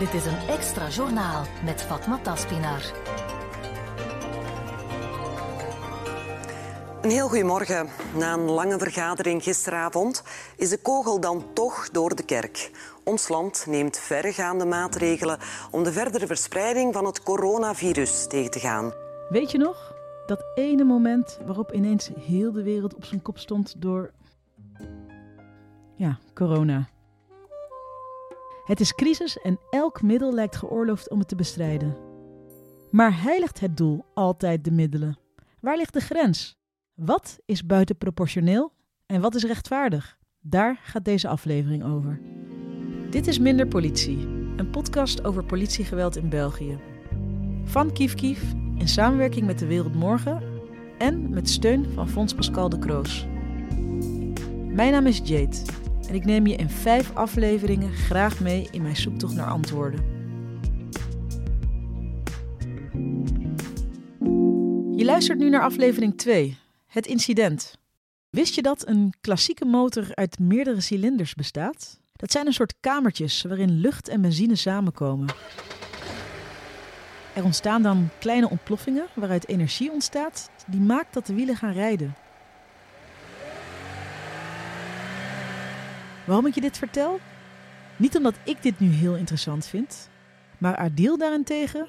Dit is een extra journaal met Fatma Taspinar. Een heel goedemorgen. Na een lange vergadering gisteravond is de kogel dan toch door de kerk. Ons land neemt verregaande maatregelen om de verdere verspreiding van het coronavirus tegen te gaan. Weet je nog? Dat ene moment waarop ineens heel de wereld op zijn kop stond door. Ja, corona. Het is crisis en elk middel lijkt geoorloofd om het te bestrijden. Maar heiligt het doel altijd de middelen? Waar ligt de grens? Wat is buitenproportioneel en wat is rechtvaardig? Daar gaat deze aflevering over. Dit is Minder Politie, een podcast over politiegeweld in België. Van Kief Kief in samenwerking met de Wereld Morgen en met steun van Fonds Pascal de Kroos. Mijn naam is Jade en ik neem je in vijf afleveringen graag mee in mijn zoektocht naar antwoorden. Je luistert nu naar aflevering 2, het incident. Wist je dat een klassieke motor uit meerdere cilinders bestaat? Dat zijn een soort kamertjes waarin lucht en benzine samenkomen. Er ontstaan dan kleine ontploffingen waaruit energie ontstaat die maakt dat de wielen gaan rijden. Waarom ik je dit vertel? Niet omdat ik dit nu heel interessant vind, maar Adil daarentegen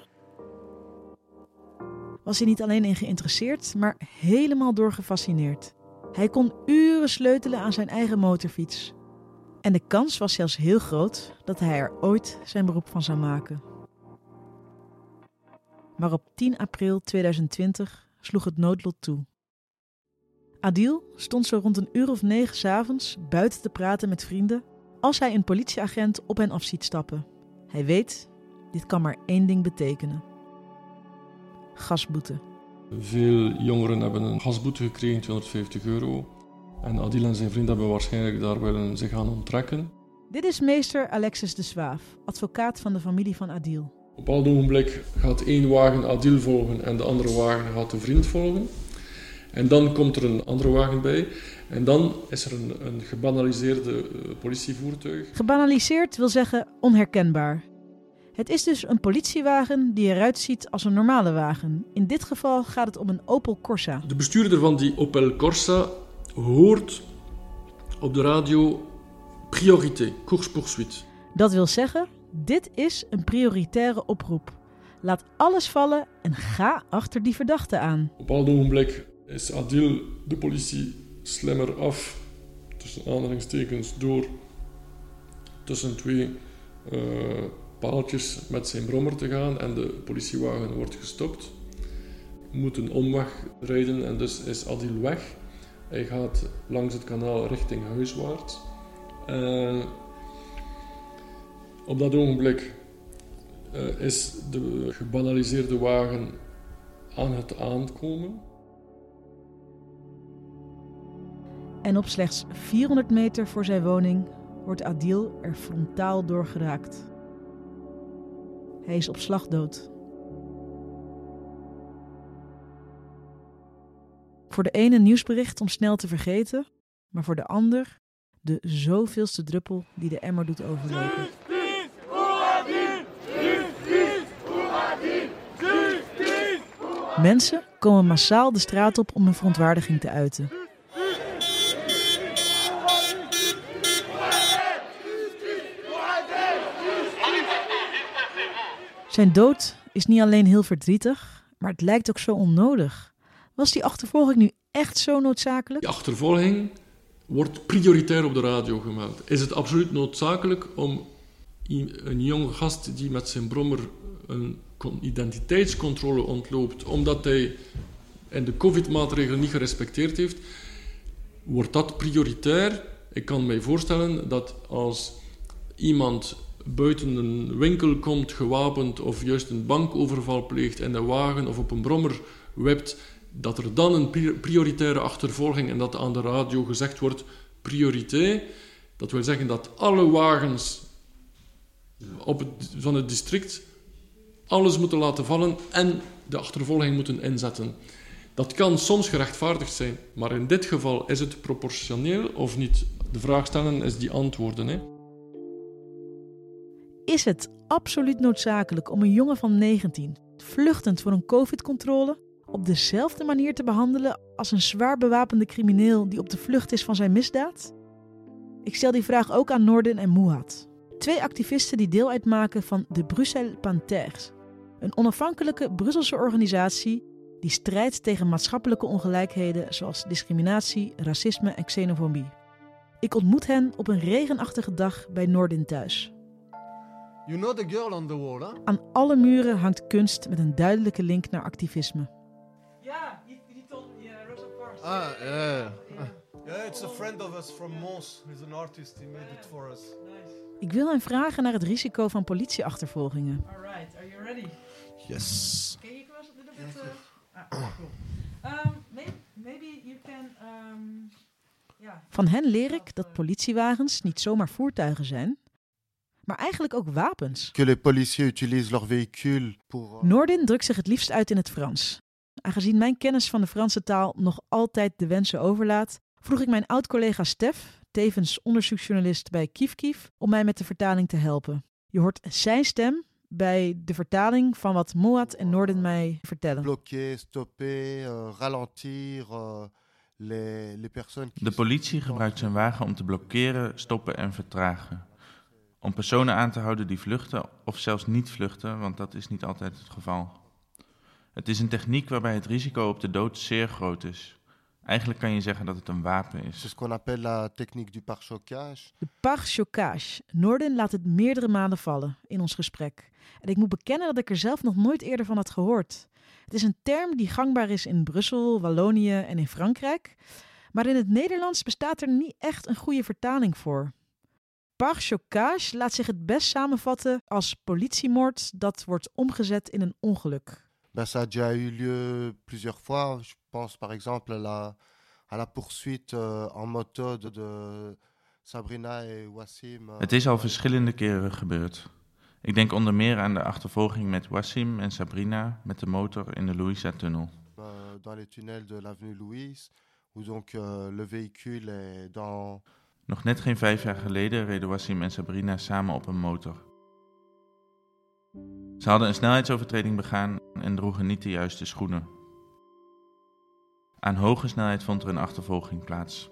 was hij niet alleen in geïnteresseerd, maar helemaal door gefascineerd. Hij kon uren sleutelen aan zijn eigen motorfiets. En de kans was zelfs heel groot dat hij er ooit zijn beroep van zou maken. Maar op 10 april 2020 sloeg het noodlot toe. Adil stond zo rond een uur of negen s'avonds buiten te praten met vrienden als hij een politieagent op en af ziet stappen. Hij weet, dit kan maar één ding betekenen. Gasboete. Veel jongeren hebben een gasboete gekregen, 250 euro. En Adil en zijn vriend hebben waarschijnlijk daar willen zich aan onttrekken. Dit is meester Alexis de Zwaaf, advocaat van de familie van Adil. Op een bepaald ogenblik gaat één wagen Adil volgen en de andere wagen gaat de vriend volgen. En dan komt er een andere wagen bij. En dan is er een, een gebanaliseerde uh, politievoertuig. Gebanaliseerd wil zeggen onherkenbaar. Het is dus een politiewagen die eruit ziet als een normale wagen. In dit geval gaat het om een Opel Corsa. De bestuurder van die Opel Corsa hoort op de radio priorité, course-poursuite. Dat wil zeggen, dit is een prioritaire oproep. Laat alles vallen en ga achter die verdachte aan. Op een bepaald ogenblik is Adil de politie slimmer af, tussen aanhalingstekens, door tussen twee uh, paaltjes met zijn brommer te gaan en de politiewagen wordt gestopt. Moet een omweg rijden en dus is Adil weg. Hij gaat langs het kanaal richting huiswaarts. Op dat ogenblik uh, is de gebanaliseerde wagen aan het aankomen. En op slechts 400 meter voor zijn woning wordt Adil er frontaal door geraakt. Hij is op slag dood. Voor de ene nieuwsbericht om snel te vergeten, maar voor de ander de zoveelste druppel die de emmer doet overlopen. Mensen komen massaal de straat op om hun verontwaardiging te uiten. Zijn dood is niet alleen heel verdrietig, maar het lijkt ook zo onnodig. Was die achtervolging nu echt zo noodzakelijk? Die achtervolging wordt prioritair op de radio gemeld. Is het absoluut noodzakelijk om een jonge gast die met zijn brommer een identiteitscontrole ontloopt, omdat hij in de COVID-maatregelen niet gerespecteerd heeft, wordt dat prioritair? Ik kan mij voorstellen dat als iemand buiten een winkel komt gewapend of juist een bankoverval pleegt in een wagen of op een brommer wept, dat er dan een prioritaire achtervolging en dat aan de radio gezegd wordt prioriteit. Dat wil zeggen dat alle wagens op het, van het district alles moeten laten vallen en de achtervolging moeten inzetten. Dat kan soms gerechtvaardigd zijn, maar in dit geval is het proportioneel of niet? De vraag stellen is die antwoorden. Hè? Is het absoluut noodzakelijk om een jongen van 19, vluchtend voor een COVID-controle, op dezelfde manier te behandelen als een zwaar bewapende crimineel die op de vlucht is van zijn misdaad? Ik stel die vraag ook aan Norden en Mouhat, twee activisten die deel uitmaken van de Bruxelles Panthers, een onafhankelijke Brusselse organisatie die strijdt tegen maatschappelijke ongelijkheden zoals discriminatie, racisme en xenofobie. Ik ontmoet hen op een regenachtige dag bij Nordin thuis. You know the girl on the wall, huh? Aan alle muren hangt kunst met een duidelijke link naar activisme. Ja, you, you told me, yeah, Rosa Parks. Ah, yeah. Yeah, it's a friend of us from Mons. He's an artist. He made it for us. Nice. Ik wil hen vragen naar het risico van politieachtervolgingen. All right, are you ready? Yes. Can you give us a little bit? Uh, ah, cool. Um, maybe, maybe you can. Um, yeah. Van hen leer ik dat politiewagens niet zomaar voertuigen zijn, maar eigenlijk ook wapens. que les policiers utilisent leurs véhicules pour... euh, Nordin drukt zich het liefst uit in het Frans. Aangezien mijn kennis van de Franse taal nog altijd de wensen overlaat, vroeg ik mijn oud-collega Stef, tevens onderzoeksjournalist bij Kief Kief, om mij met de vertaling te helpen. Je hoort zijn stem bij de vertaling van wat Moat en Nordin mij vertellen. bloquer, stopper, euh, ralentir euh, les, les personnes qui De politie gebruikt zijn wagen om te blokkeren, stoppen en vertragen. Om personen aan te houden die vluchten of zelfs niet vluchten, want dat is niet altijd het geval. Het is een techniek waarbij het risico op de dood zeer groot is. Eigenlijk kan je zeggen dat het een wapen C'est is. ce qu'on appelle la technique du. De pare-chocage. Nordin laat het meerdere malen vallen in ons gesprek. En ik moet bekennen dat ik er zelf nog nooit eerder van had gehoord. Het is een term die gangbaar is in Brussel, Wallonië en in Frankrijk. Maar in het Nederlands bestaat er niet echt een goede vertaling voor. Pare-chocage laat zich het best samenvatten als politiemoord dat wordt omgezet in een ongeluk. Ben, ça a déjà eu lieu plusieurs fois. Je pense par exemple à la, à la poursuite euh, en moto de, de Sabrina et Wassim. euh, Het is al verschillende keren gebeurd. Ik denk onder meer aan de achtervolging met Wassim en Sabrina met de motor in de Louisa-tunnel. euh, dans les tunnels de l'avenue Louise, où donc euh, le véhicule est dans Nog net geen vijf jaar geleden reden Wassim en Sabrina samen op een motor. Ze hadden een snelheidsovertreding begaan en droegen niet de juiste schoenen. Aan hoge snelheid vond er een achtervolging plaats.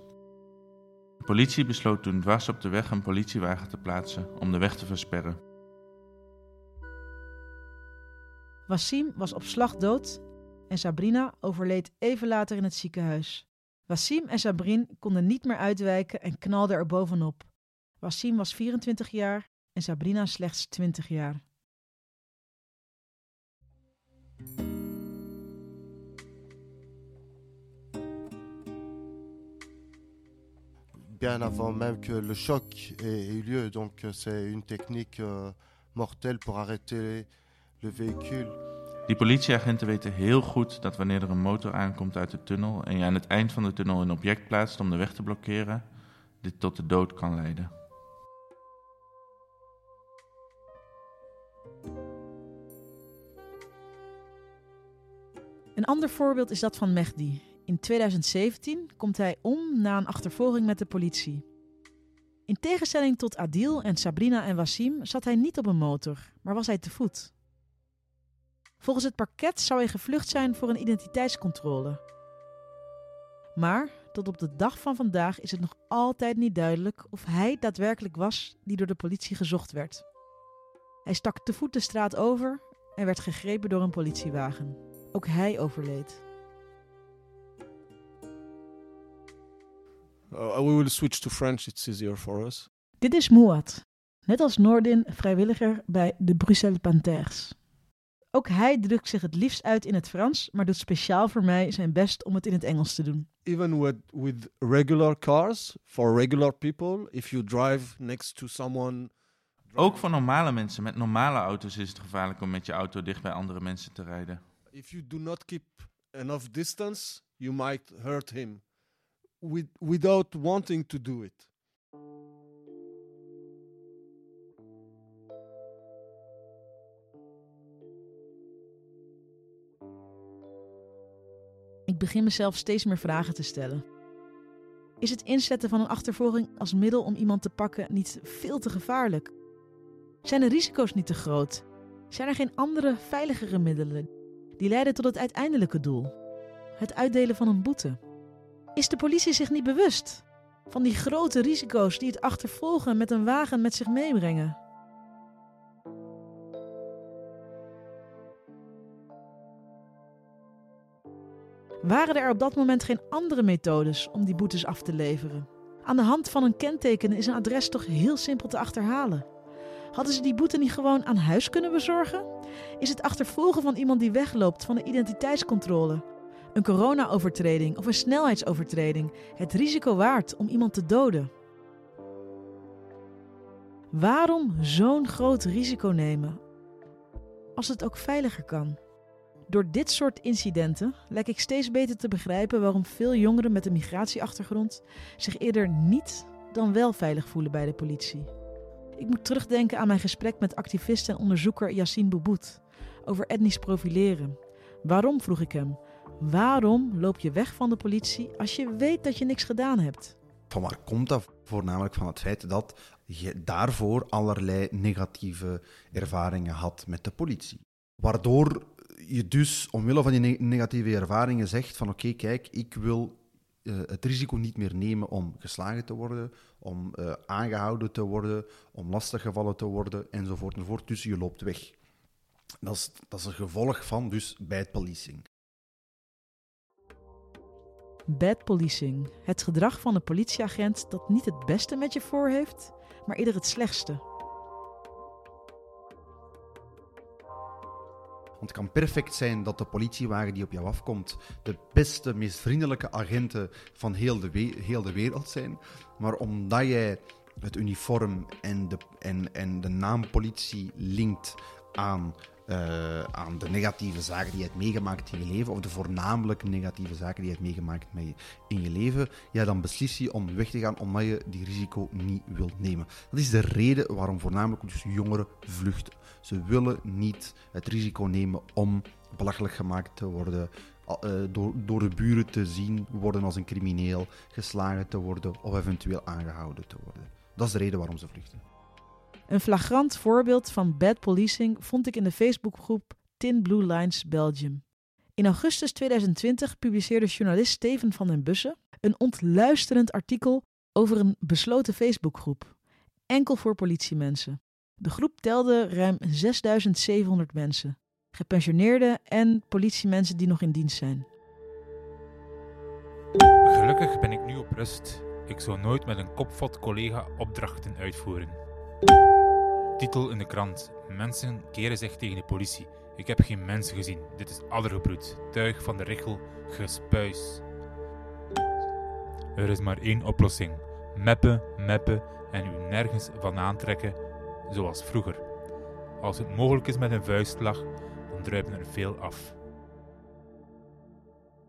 De politie besloot toen dwars op de weg een politiewagen te plaatsen om de weg te versperren. Wassim was op slag dood en Sabrina overleed even later in het ziekenhuis. Wassim en Sabrin konden niet meer uitwijken en knalden er bovenop. Wassim was 24 jaar en Sabrina slechts 20 jaar. bien avant même que le choc ait eu lieu. Donc euh, c'est une technique euh, mortelle pour arrêter le véhicule. Die politieagenten weten heel goed dat wanneer er een motor aankomt uit de tunnel en je aan het eind van de tunnel een object plaatst om de weg te blokkeren, dit tot de dood kan leiden. Een ander voorbeeld is dat van Mehdi. In 2017 komt hij om na een achtervolging met de politie. In tegenstelling tot Adil en Sabrina en Wassim zat hij niet op een motor, maar was hij te voet. Volgens het parket zou hij gevlucht zijn voor een identiteitscontrole. Maar tot op de dag van vandaag is het nog altijd niet duidelijk of hij daadwerkelijk was die door de politie gezocht werd. Hij stak te voet de straat over en werd gegrepen door een politiewagen. Ook hij overleed. Uh, we will switch to French. It's easier for us. Dit is Mouad, net als Nordin vrijwilliger bij de Bruxelles Panthers. Ook hij drukt zich het liefst uit in het Frans, maar doet speciaal voor mij zijn best om het in het Engels te doen. Even with with regular cars, for regular people, if you drive next to someone. Ook voor normale mensen met normale auto's is het gevaarlijk om met je auto dicht bij andere mensen te rijden. If you do not keep enough distance, you might hurt him, with, without wanting to do it. Begin mezelf steeds meer vragen te stellen. Is het inzetten van een achtervolging als middel om iemand te pakken niet veel te gevaarlijk? Zijn de risico's niet te groot? Zijn er geen andere, veiligere middelen die leiden tot het uiteindelijke doel: het uitdelen van een boete? Is de politie zich niet bewust van die grote risico's die het achtervolgen met een wagen met zich meebrengen? Waren er op dat moment geen andere methodes om die boetes af te leveren? Aan de hand van een kenteken is een adres toch heel simpel te achterhalen. Hadden ze die boete niet gewoon aan huis kunnen bezorgen? Is het achtervolgen van iemand die wegloopt van de identiteitscontrole, een corona-overtreding of een snelheidsovertreding het risico waard om iemand te doden? Waarom zo'n groot risico nemen als het ook veiliger kan? Door dit soort incidenten lijkt ik steeds beter te begrijpen waarom veel jongeren met een migratieachtergrond zich eerder niet dan wel veilig voelen bij de politie. Ik moet terugdenken aan mijn gesprek met activist en onderzoeker Yassine Boubout over etnisch profileren. Waarom, vroeg ik hem, waarom loop je weg van de politie als je weet dat je niks gedaan hebt? Van waar komt dat? Voornamelijk van het feit dat je daarvoor allerlei negatieve ervaringen had met de politie. Waardoor je dus omwille van die negatieve ervaringen zegt van oké, kijk, ik wil uh, het risico niet meer nemen om geslagen te worden, om uh, aangehouden te worden, om lastiggevallen te worden, enzovoort enzovoort. Dus je loopt weg. Dat is, dat is een gevolg van dus bad policing. Bad policing. Het gedrag van een politieagent dat niet het beste met je voor heeft, maar eerder het slechtste. Want het kan perfect zijn dat de politiewagen die op jou afkomt de beste, meest vriendelijke agenten van heel de, heel de wereld zijn. Maar omdat jij het uniform en de, en, en de naam politie linkt aan, uh, aan de negatieve zaken die je hebt meegemaakt in je leven, of de voornamelijk negatieve zaken die je hebt meegemaakt in je leven, ja, dan beslis je om weg te gaan omdat je die risico niet wilt nemen. Dat is de reden waarom voornamelijk dus jongeren vluchten. Ze willen niet het risico nemen om belachelijk gemaakt te worden, uh, door, door de buren te zien worden als een crimineel, geslagen te worden of eventueel aangehouden te worden. Dat is de reden waarom ze vluchten. Een flagrant voorbeeld van bad policing vond ik in de Facebookgroep Tin Blue Lines Belgium. In augustus 2020 publiceerde journalist Steven van den Bussen een ontluisterend artikel over een besloten Facebookgroep, enkel voor politiemensen. De groep telde ruim 6700 mensen, gepensioneerden en politiemensen die nog in dienst zijn. Gelukkig ben ik nu op rust. Ik zou nooit met een kopvat collega opdrachten uitvoeren. Titel in de krant. Mensen keren zich tegen de politie. Ik heb geen mensen gezien. Dit is addergebroed. Tuig van de richel. Gespuis. Er is maar één oplossing. Meppen, meppen en u nergens van aantrekken zoals vroeger. Als het mogelijk is met een vuistslag, dan druipen er veel af.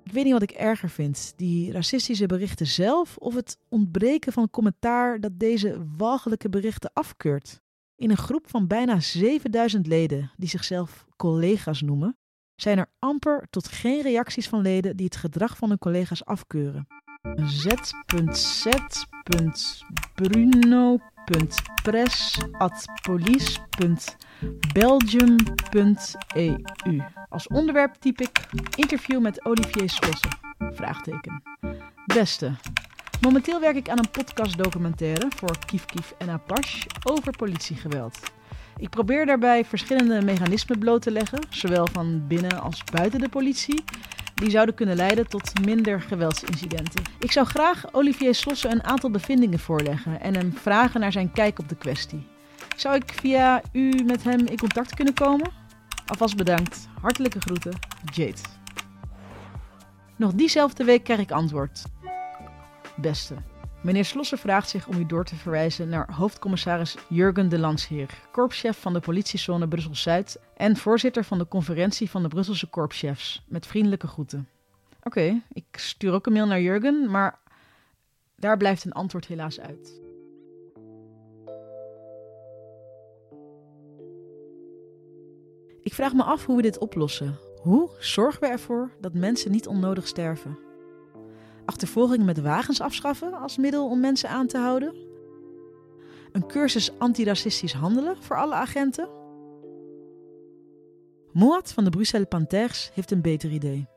Ik weet niet wat ik erger vind, die racistische berichten zelf of het ontbreken van commentaar dat deze walgelijke berichten afkeurt. In een groep van bijna 7000 leden, die zichzelf collega's noemen, zijn er amper tot geen reacties van leden die het gedrag van hun collega's afkeuren. z.press.police.belgium.eu Als onderwerp typ ik interview met Olivier Slossen. Vraagteken. Beste, Momenteel werk ik aan een podcastdocumentaire voor Kief Kief en Apache over politiegeweld. Ik probeer daarbij verschillende mechanismen bloot te leggen, zowel van binnen als buiten de politie, die zouden kunnen leiden tot minder geweldsincidenten. Ik zou graag Olivier Slossen een aantal bevindingen voorleggen en hem vragen naar zijn kijk op de kwestie. Zou ik via u met hem in contact kunnen komen? Alvast bedankt. Hartelijke groeten, Jade. Nog diezelfde week krijg ik antwoord beste. Meneer Slossen vraagt zich om u door te verwijzen naar hoofdcommissaris Jurgen de Lansheer, korpschef van de politiezone Brussel-Zuid en voorzitter van de conferentie van de Brusselse korpschefs. Met vriendelijke groeten. Oké, ik stuur ook een mail naar Jurgen, maar daar blijft een antwoord helaas uit. Ik vraag me af hoe we dit oplossen. Hoe zorgen we ervoor dat mensen niet onnodig sterven? Achtervolgingen met wagens afschaffen als middel om mensen aan te houden? Een cursus antiracistisch handelen voor alle agenten? Moat van de Bruxelles Panthers heeft een beter idee.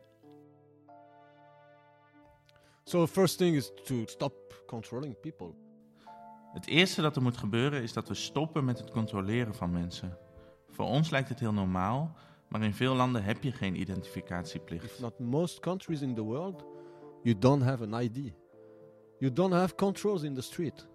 So first thing is to stop controlling people. Het eerste dat er moet gebeuren is dat we stoppen met het controleren van mensen. Voor ons lijkt het heel normaal, maar in veel landen heb je geen identificatieplicht. If not most countries in the world, you don't have an ID. You don't have controls in the street.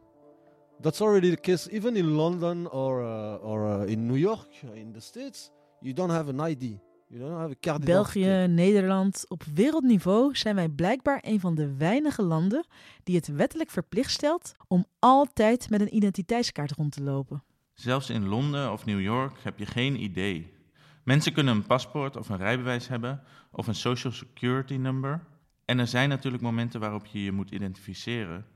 That's already the case even in London or uh, or uh, in New York, in the States. You don't have an ID. You don't have a card België, Nederland, op wereldniveau zijn wij blijkbaar een van de weinige landen die het wettelijk verplicht stelt om altijd met een identiteitskaart rond te lopen. Zelfs in Londen of New York heb je geen idee. Mensen kunnen een paspoort of een rijbewijs hebben of een social security number. En er zijn natuurlijk momenten waarop je je moet identificeren.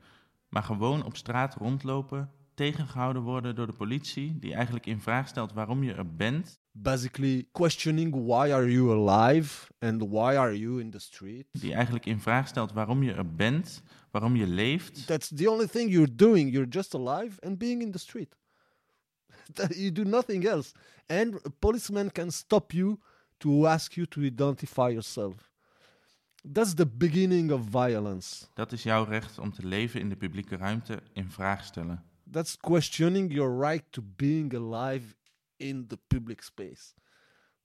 Maar gewoon op straat rondlopen, tegengehouden worden door de politie, die eigenlijk in vraag stelt waarom je er bent. Basically questioning why are you alive and why are you in the street. Die eigenlijk in vraag stelt waarom je er bent, waarom je leeft. That's the only thing you're doing. You're just alive and being in the street. you do nothing else. And a policeman can stop you to ask you to identify yourself. That's the beginning of violence. Dat is jouw recht om te leven in de publieke ruimte in vraag stellen. That's questioning your right to being alive in the public space.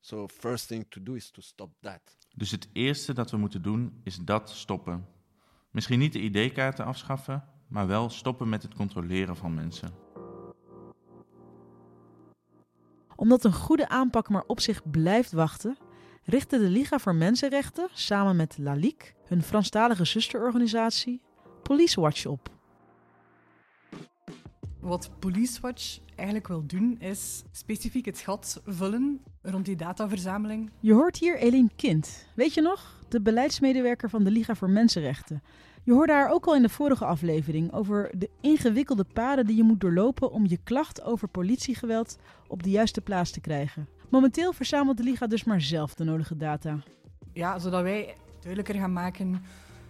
So first thing to do is to stop that. Dus het eerste dat we moeten doen is dat stoppen. Misschien niet de ID-kaarten afschaffen, maar wel stoppen met het controleren van mensen. Omdat een goede aanpak maar op zich blijft wachten, richtte de Liga voor Mensenrechten samen met La Ligue, hun Franstalige zusterorganisatie, Police Watch op. Wat Police Watch eigenlijk wil doen, is specifiek het gat vullen rond die dataverzameling. Je hoort hier Eline Kind. Weet je nog? De beleidsmedewerker van de Liga voor Mensenrechten. Je hoorde haar ook al in de vorige aflevering over de ingewikkelde paden die je moet doorlopen om je klacht over politiegeweld op de juiste plaats te krijgen. Momenteel verzamelt de Liga dus maar zelf de nodige data. Ja, zodat wij duidelijker gaan maken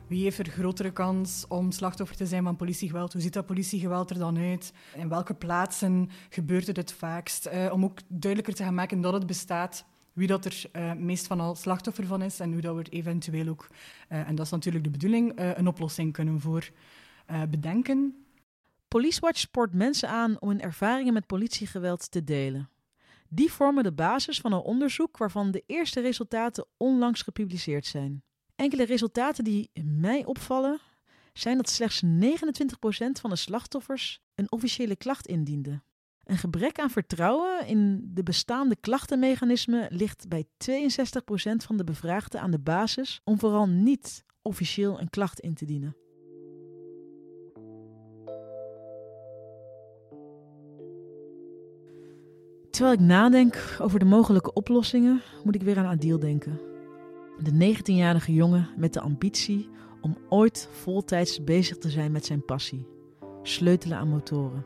wie heeft er grotere kans om slachtoffer te zijn van politiegeweld? Hoe ziet dat politiegeweld er dan uit? In welke plaatsen gebeurt het het vaakst? Uh, om ook duidelijker te gaan maken dat het bestaat wie dat er uh, meest van al slachtoffer van is en hoe dat we er eventueel ook, uh, en dat is natuurlijk de bedoeling, een oplossing kunnen voor bedenken. Policewatch spoort mensen aan om hun ervaringen met politiegeweld te delen. Die vormen de basis van een onderzoek waarvan de eerste resultaten onlangs gepubliceerd zijn. Enkele resultaten die mij opvallen zijn dat slechts 29% van de slachtoffers een officiële klacht indiende. Een gebrek aan vertrouwen in de bestaande klachtenmechanismen ligt bij 62% van de bevraagden aan de basis om vooral niet officieel een klacht in te dienen. Terwijl ik nadenk over de mogelijke oplossingen, moet ik weer aan Adil denken. De 19-jarige jongen met de ambitie om ooit voltijds bezig te zijn met zijn passie: sleutelen aan motoren.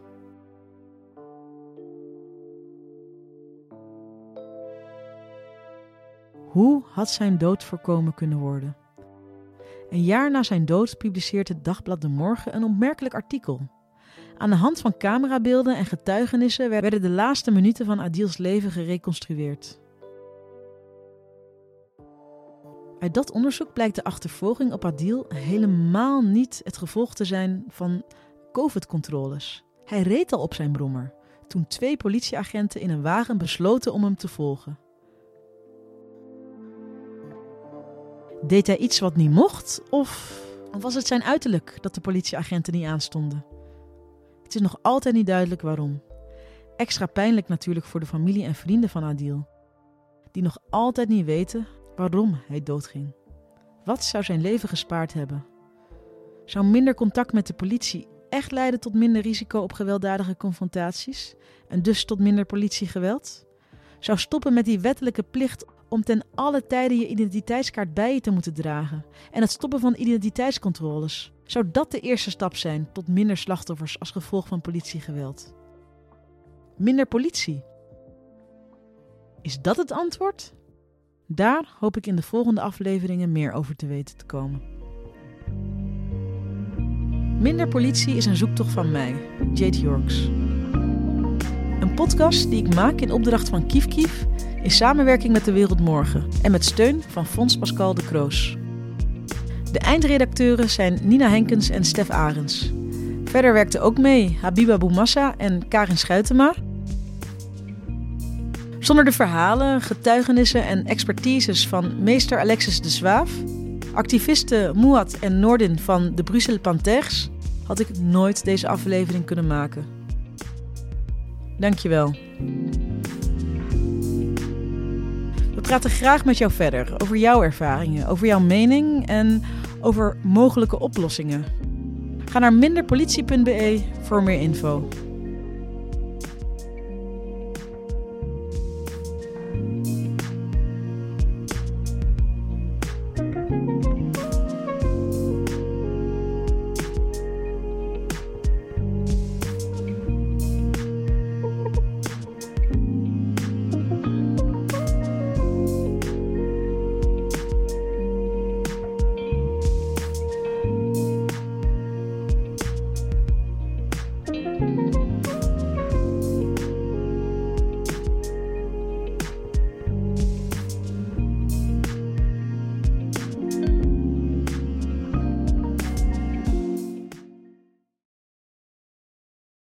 Hoe had zijn dood voorkomen kunnen worden? Een jaar na zijn dood publiceert het dagblad De Morgen een opmerkelijk artikel. Aan de hand van camerabeelden en getuigenissen werden de laatste minuten van Adils leven gereconstrueerd. Uit dat onderzoek blijkt de achtervolging op Adil helemaal niet het gevolg te zijn van COVID-controles. Hij reed al op zijn brommer toen twee politieagenten in een wagen besloten om hem te volgen. Deed hij iets wat niet mocht? Of was het zijn uiterlijk dat de politieagenten niet aanstonden? Het is nog altijd niet duidelijk waarom. Extra pijnlijk natuurlijk voor de familie en vrienden van Adil, die nog altijd niet weten waarom hij doodging. Wat zou zijn leven gespaard hebben? Zou minder contact met de politie echt leiden tot minder risico op gewelddadige confrontaties en dus tot minder politiegeweld? Zou stoppen met die wettelijke plicht om ten alle tijde je identiteitskaart bij je te moeten dragen en het stoppen van identiteitscontroles? Zou dat de eerste stap zijn tot minder slachtoffers als gevolg van politiegeweld? Minder politie. Is dat het antwoord? Daar hoop ik in de volgende afleveringen meer over te weten te komen. Minder politie is een zoektocht van mij, Jade Yorks. Een podcast die ik maak in opdracht van Kief Kief in samenwerking met De Wereld Morgen en met steun van Fons Pascal de Kroos. De eindredacteuren zijn Nina Henkens en Stef Arens. Verder werkten ook mee Habiba Boumassa en Karin Schuitema. Zonder de verhalen, getuigenissen en expertises van meester Alexis de Zwaaf, activisten Mouad en Noordin van de Bruxelles Panthers, had ik nooit deze aflevering kunnen maken. Dankjewel. We praten graag met jou verder over jouw ervaringen, over jouw mening en over mogelijke oplossingen. Ga naar minderpolitie.be voor meer info.